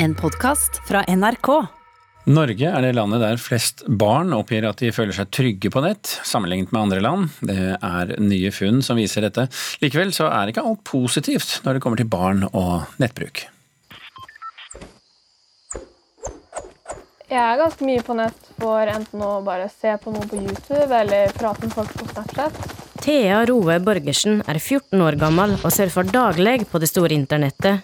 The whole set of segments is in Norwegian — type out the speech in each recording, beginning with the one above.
En podkast fra NRK. Norge er det landet der flest barn oppgir at de føler seg trygge på nett, sammenlignet med andre land. Det er nye funn som viser dette. Likevel så er ikke alt positivt når det kommer til barn og nettbruk. Jeg er ganske mye på nett for enten å bare se på noe på YouTube eller prate med folk på Snapchat. Thea Roe Borgersen er 14 år gammel og surfer daglig på det store internettet.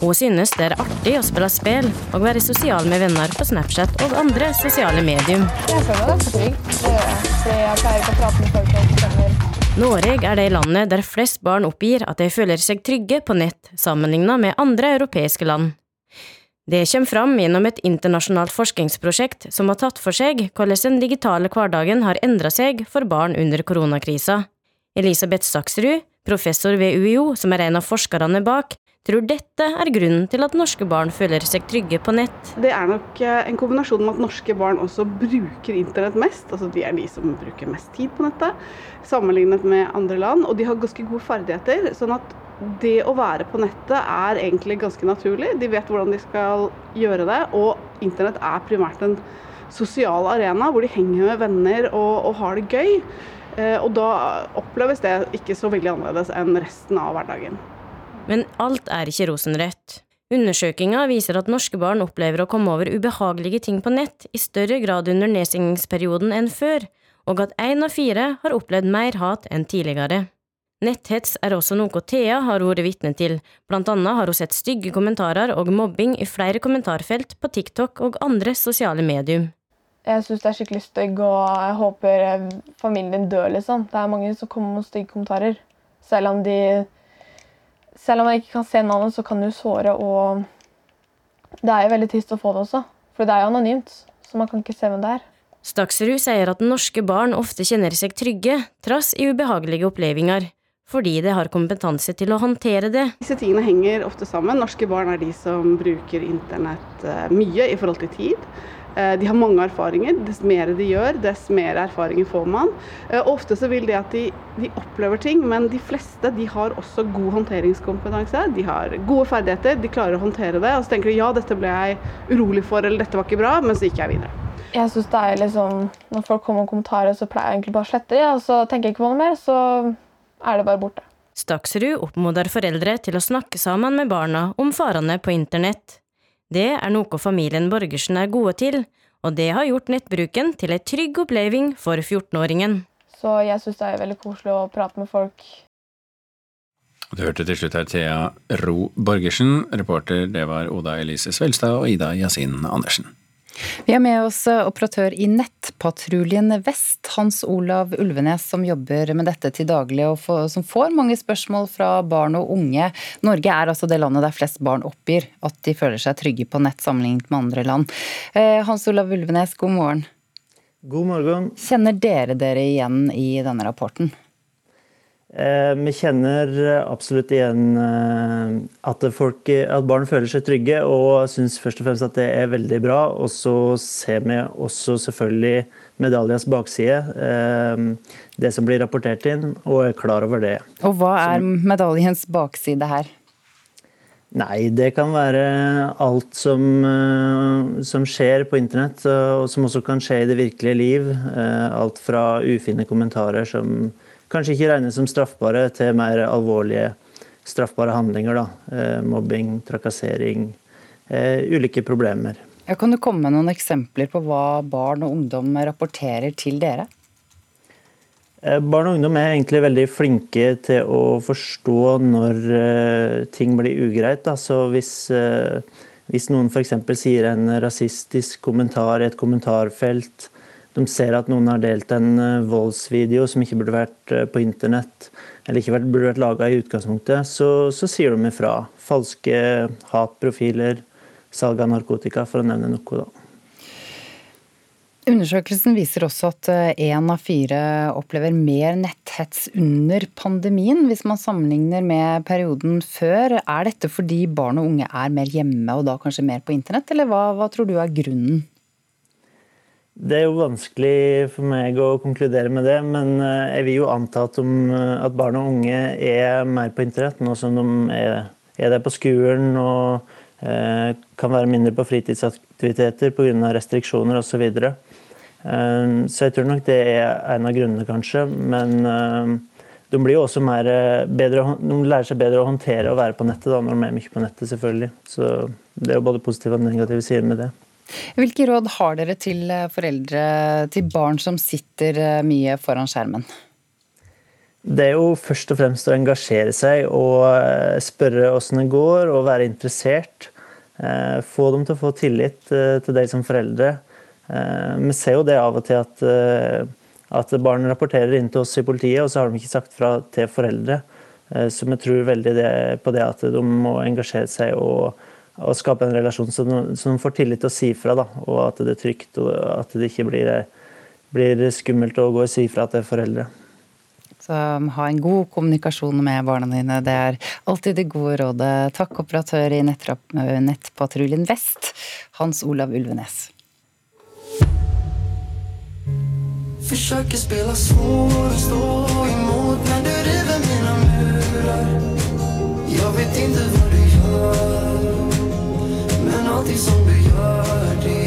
Hun synes det er artig å spille spill og være sosial med venner på Snapchat og andre sosiale medium. Jeg føler meg ganske trygg. Jeg. Pleier ikke å prate med folk. Norge er det landet der flest barn oppgir at de føler seg trygge på nett, sammenlignet med andre europeiske land. Det kommer fram gjennom et internasjonalt forskningsprosjekt som har tatt for seg hvordan den digitale hverdagen har endra seg for barn under koronakrisa. Elisabeth Saksrud, professor ved UiO, som er en av forskerne bak, tror dette er grunnen til at norske barn føler seg trygge på nett. Det er nok eh, en kombinasjon med at norske barn også bruker internett mest. Altså de er de som bruker mest tid på nettet, sammenlignet med andre land. Og de har ganske gode ferdigheter. sånn at det å være på nettet er egentlig ganske naturlig. De vet hvordan de skal gjøre det. Og internett er primært en sosial arena hvor de henger med venner og, og har det gøy. Eh, og da oppleves det ikke så veldig annerledes enn resten av hverdagen. Men alt er ikke rosenrødt. Undersøkelser viser at norske barn opplever å komme over ubehagelige ting på nett i større grad under nedstengingsperioden enn før, og at én av fire har opplevd mer hat enn tidligere. Netthets er også noe Thea har vært vitne til, blant annet har hun sett stygge kommentarer og mobbing i flere kommentarfelt på TikTok og andre sosiale medium. Jeg syns det er skikkelig stygg, og jeg håper eh, familien din dør, liksom. Det er mange som kommer med stygge kommentarer. Selv om de Selv om jeg ikke kan se navnet, så kan du såre, og det er jo veldig trist å få det også. For det er jo anonymt, så man kan ikke se hvem det er. Staksrud sier at norske barn ofte kjenner seg trygge, trass i ubehagelige opplevelser, fordi de har kompetanse til å håndtere det. Disse tingene henger ofte sammen. Norske barn er de som bruker internett eh, mye i forhold til tid. Eh, De har mange erfaringer. Dess mer de gjør, dess mer erfaringer får man. Eh, og Ofte så vil det at de, de opplever ting, men de fleste de har også god håndteringskompetanse. De har gode ferdigheter, de klarer å håndtere det. Og så tenker de ja, dette ble jeg urolig for, eller dette var ikke bra, men så gikk jeg videre. Jeg synes det er liksom, Når folk kommer med kommentarer, så pleier jeg egentlig bare å slette dem. Og så tenker jeg ikke på noe mer, så er det bare borte. Staksrud oppfordrer foreldre til å snakke sammen med barna om farene på internett. Det er noe familien Borgersen er gode til, og det har gjort nettbruken til ei trygg oppleving for 14-åringen. Så jeg syns det er veldig koselig å prate med folk. Du hørte til slutt her Thea Ro Borgersen. Reporter det var Oda Elise Svelstad og Ida Yasin Andersen. Vi har med oss operatør i Nettpatruljen Vest, Hans Olav Ulvenes, som jobber med dette til daglig og som får mange spørsmål fra barn og unge. Norge er altså det landet der flest barn oppgir at de føler seg trygge på nett sammenlignet med andre land. Eh, Hans Olav Ulvenes, god morgen. God morgen. Kjenner dere dere igjen i denne rapporten? Eh, vi kjenner absolutt igjen eh, at, folk, at, barn føler seg trygge og syns først og fremst at det er veldig bra. Og så ser vi også selvfølgelig medaljas bakside, eh, det som blir rapportert inn, og er klar over det. Og hva er medaljens bakside her? Nei, det kan være alt som, som, skjer på internett, og som også kan skje i det virkelige liv. Alt fra ufine kommentarer som kanskje ikke regnes som straffbare, til mer alvorlige straffbare handlinger. Da. Eh, mobbing, trakassering, eh, ulike problemer. Ja, kan du komme med noen eksempler på hva barn og ungdom rapporterer til dere? Eh, barn og ungdom er egentlig veldig flinke til å forstå når ting blir ugreit. Så hvis, hvis noen f.eks. sier en rasistisk kommentar i et kommentarfelt, de ser at noen har delt en eh, voldsvideo som ikke burde vært eh, på internett, eller ikke burde vært laga i utgangspunktet, så, så, sier de ifra. Falske hatprofiler, salg av narkotika, for å nevne noe. da. Undersøkelsen viser også at én eh, av fire opplever mer netthets under pandemien, hvis man sammenligner med perioden før. Er dette fordi barn og unge er mer hjemme og da kanskje mer på internett, eller hva, hva tror du er grunnen? Det er jo vanskelig for meg å konkludere med det, men eh, jeg vil jo anta at, de, at barn og unge er mer på internett nå som de er, er der på skolen og kan være mindre på fritidsaktiviteter pga. restriksjoner osv. Så, videre. så jeg tror nok det er en av grunnene, kanskje. Men de blir også mer, bedre, de lærer seg bedre å håndtere å være på nettet da, når de er mye på nettet, selvfølgelig. Så det er jo både positive og negative sider med det. Hvilke råd har dere til foreldre til barn som sitter mye foran skjermen? Det er jo først og fremst å engasjere seg og eh, spørre åssen det går, og være interessert. Eh, få dem til å få tillit eh, til deg som foreldre. Vi ser jo det av og til at, at barn rapporterer inn til oss i politiet, og så har de ikke sagt fra til foreldre. Så vi tror veldig på det at de må engasjere seg og, og skape en relasjon som, som får tillit til å si fra. Da, og at det er trygt og at det ikke blir, blir skummelt å gå og si fra til foreldre. Så um, ha en god kommunikasjon med barna dine. Det er alltid det gode rådet. Takk, operatør i Nettpatruljen Vest, Hans Olav Ulvenes. Forsøker spille svår og stå imot, men du river mine murer. Jeg vet ikke hva du gör Men alltid som du gjør, det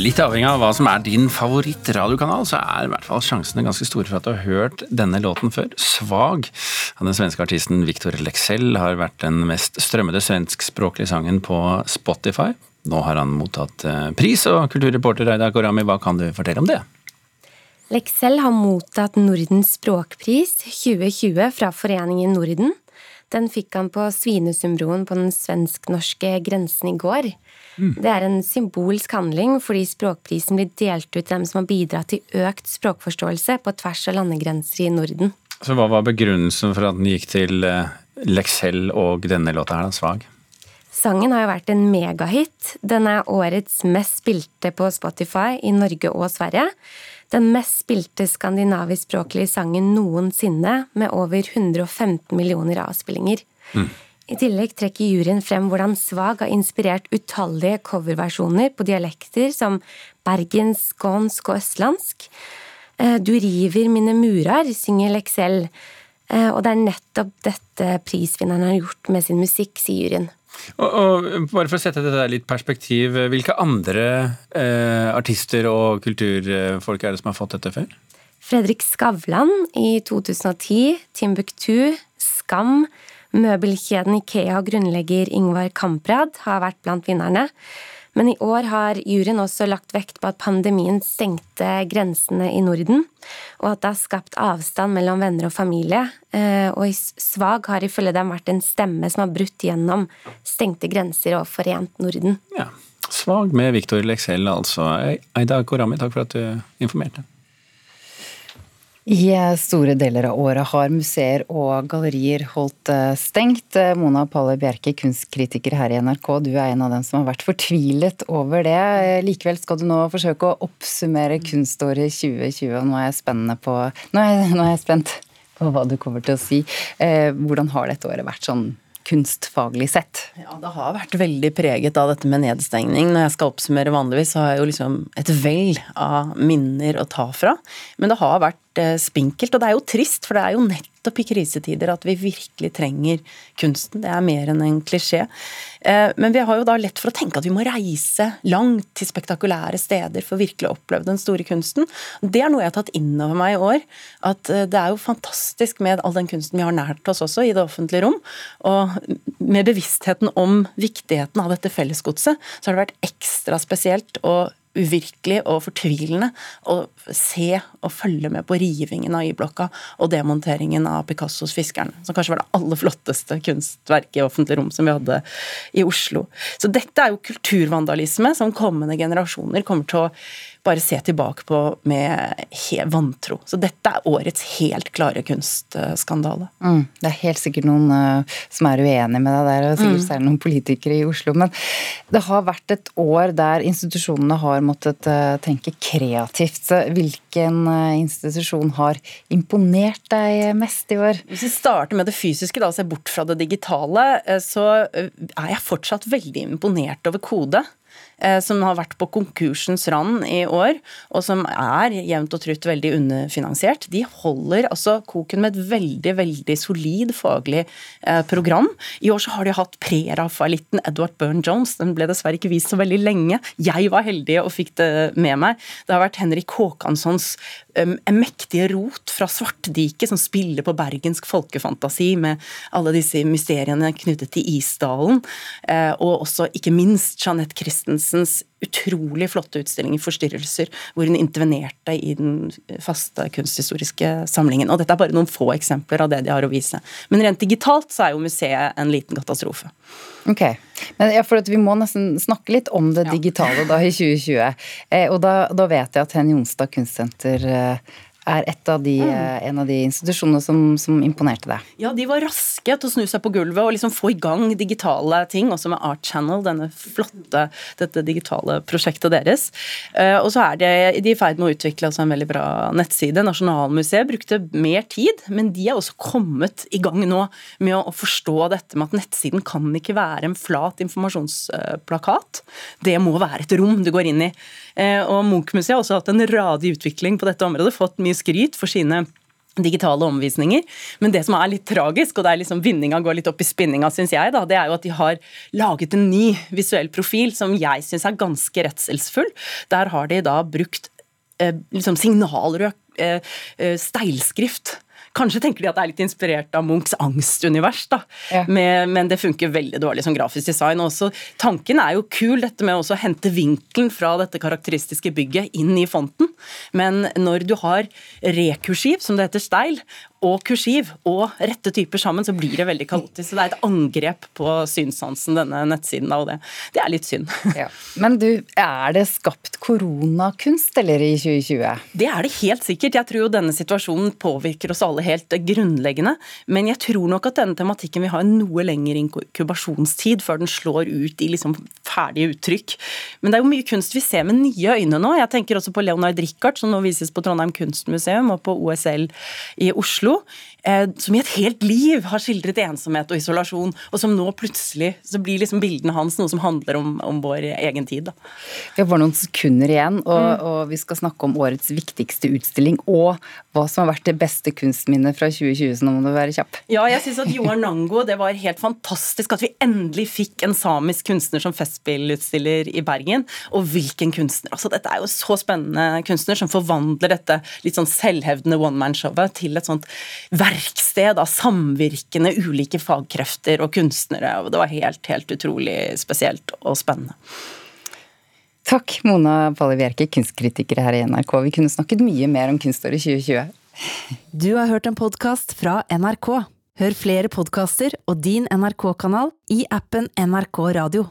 Litt avhengig av hva som er din favorittradiokanal, så er i hvert fall sjansene ganske store for at du har hørt denne låten før. 'Svag' av den svenske artisten Victor Lexell har vært den mest strømmede svenskspråklige sangen på Spotify. Nå har han mottatt eh, pris, og kulturreporter Reidar Korami, hva kan du fortelle om det? Lexell har mottatt Nordens språkpris 2020 fra Foreningen Norden. Den fikk han på Svinesundsbroen på den svensk-norske grensen i går. Mm. Det er en symbolsk handling fordi språkprisen blir delt ut til dem som har bidratt til økt språkforståelse på tvers av landegrenser i Norden. Så Hva var begrunnelsen for at den gikk til eh, Lexell og denne låta her, da, Svag? Sangen har jo vært en megahit. Den er årets mest spilte på Spotify i Norge og Sverige. Den mest spilte skandinaviskspråklige sangen noensinne, med over 115 millioner avspillinger. Mm. I tillegg trekker juryen frem hvordan Svag har inspirert utallige coverversjoner på dialekter som bergensk, skånsk og østlandsk. Eh, du river mine murar, synger Lexell. Eh, og det er nettopp dette prisvinneren har gjort med sin musikk, sier juryen. Og, og, bare for å sette dette litt perspektiv, hvilke andre eh, artister og kulturfolk er det som har fått dette før? Fredrik Skavlan i 2010, Timbuktu, Skam, Møbelkjeden Ikea og grunnlegger Ingvar Kamprad har vært blant vinnerne. Men i år har juryen også lagt vekt på at pandemien stengte grensene i Norden, og at det har skapt avstand mellom venner og familie. Og og Svag har ifølge dem vært en stemme som har brutt gjennom stengte grenser og forent Norden. Ja, Svag med Viktor Leksell, altså. Eida Korami, takk for at du informerte. I store deler av året har museer og gallerier holdt eh, stengt. Mona Palle Bjerke, kunstkritiker her i NRK, du er en av dem som har vært fortvilet over det. Likevel skal du nå forsøke å oppsummere kunståret 2020, og nå er jeg, på, nå nå er jeg spent på hva du kommer til å si. Eh, hvordan har dette året vært sånn kunstfaglig sett? Ja, Det har vært veldig preget av dette med nedstengning. Når jeg skal oppsummere vanligvis, så har jeg jo liksom et vell av minner å ta fra. Men det har vært Eh, spinkelt. Og det er jo trist, for det er jo nettopp i krisetider at vi virkelig trenger kunsten. Det er mer enn en klisjé. Eh, men vi har jo da lett for å tenke at vi må reise langt til spektakulære steder for virkelig å oppleve den store kunsten. Det er noe jeg har tatt inn over meg i år. At eh, det er jo fantastisk med all den kunsten vi har nært oss også i det offentlige rom. Og med bevisstheten om viktigheten av dette fellesgodset, så har det vært ekstra spesielt å uvirkelig og fortvilende å se og følge med på rivingen av Y-blokka og demonteringen av Picassos 'Fiskeren', som kanskje var det aller flotteste kunstverket i offentlig rom som vi hadde i Oslo. Så dette er jo kulturvandalisme som kommende generasjoner kommer til å bare se tilbake på med vantro. Så dette er årets helt klare kunstskandale. Mm, det er helt sikkert noen uh, som er uenig med deg der, og sikkert mm. særlig noen politikere i Oslo. Men det har vært et år der institusjonene har måttet uh, tenke kreativt. Hvilken uh, institusjon har imponert deg mest i år? Hvis vi starter med det fysiske, da, og ser bort fra det digitale, så er jeg fortsatt veldig imponert over Kode. Eh, som har vært på konkursens rand i år, og som er jevnt og trutt veldig underfinansiert, de holder altså koken med et veldig, veldig solid faglig eh, program. I år så har de hatt pre-Rafaelitten Edward Byrne-Jones. Den ble dessverre ikke vist så veldig lenge. Jeg var heldig og fikk det med meg. Det har vært Henrik Håkanssons mektige rot fra Svartdiket, som spiller på bergensk folkefantasi med alle disse mysteriene knyttet til Isdalen. Uh, og også ikke minst Jeanette Christensens utrolig flotte utstilling i Forstyrrelser, hvor hun intervenerte i den faste kunsthistoriske samlingen. Og dette er bare noen få eksempler av det de har å vise. Men rent digitalt så er jo museet en liten katastrofe. Ok, men ja, for Vi må nesten snakke litt om det digitale da i 2020. Eh, og da, da, vet jeg at Hen Jonstad Kunstsenter eh, er av de, mm. Eh, en av de institusjonene som, som, imponerte deg? Ja, de var raske til å snu seg på gulvet og liksom få i gang digitale ting, også med Art Channel, denne flotte, dette digitale prosjektet deres. Eh, og så er de, de i ferd med å utvikle altså en veldig bra nettside. Nasjonalmuseet brukte mer tid, men de er også kommet i gang nå med å forstå dette med at nettsiden kan ikke være en flat informasjonsplakat. Det må være et rom du går inn i. Eh, og Munch-museet har også hatt en radig utvikling på dette området, fått mye skryt for sine digitale omvisninger. Men det som er litt tragisk, og der liksom vinninga går litt opp i spinninga, syns jeg, da, det er jo at de har laget en ny visuell profil som jeg syns er ganske redselsfull. Der har de da brukt eh, liksom signalrød eh, eh, steilskrift Kanskje tenker de at det er litt inspirert av Munchs angstunivers, da. Ja. Med, men det funker veldig dårlig som grafisk design. Også, tanken er jo kul, dette med å hente vinkelen fra dette karakteristiske bygget inn i fonten. Men når du har rekursiv, som det heter, steil, og kursiv og rette typer sammen, så blir det veldig kaotisk. Så det er et angrep på synssansen, denne nettsiden, og det, det er litt synd. Ja. Men du, er det skapt koronakunst eller i 2020? Det er det helt sikkert. Jeg tror jo denne situasjonen påvirker oss alle helt grunnleggende. Men jeg tror nok at denne tematikken vil ha en noe lengre inkubasjonstid før den slår ut i liksom ferdige uttrykk. Men det er jo mye kunst vi ser med nye øyne nå. Jeg tenker også på Leonard Richard, som nå vises på Trondheim kunstmuseum og på OSL i Oslo. Oslo, eh, som i et helt liv har skildret ensomhet og isolasjon, og som nå plutselig så blir liksom bildene hans noe som handler om, om vår egen tid. Da. Vi har bare noen sekunder igjen, og, mm. og, vi skal snakke om årets viktigste utstilling og hva som har vært det beste kunstminnet fra 2020, så nå må du være kjapp. Ja, jeg syns at Joar Nango, det var helt fantastisk at vi endelig fikk en samisk kunstner som festspillutstiller i Bergen. Og hvilken kunstner! Altså, dette er jo så spennende kunstner som forvandler dette litt sånn selvhevdende one man-showet til et sånt verksted av samvirkende ulike fagkrefter og kunstnere. og Det var helt, helt utrolig spesielt og spennende. Takk, Mona Palle Bjerke, kunstkritiker her i NRK. Vi kunne snakket mye mer om kunståret 2020. Du har hørt en podkast fra NRK. Hør flere podkaster og din NRK-kanal i appen NRK Radio.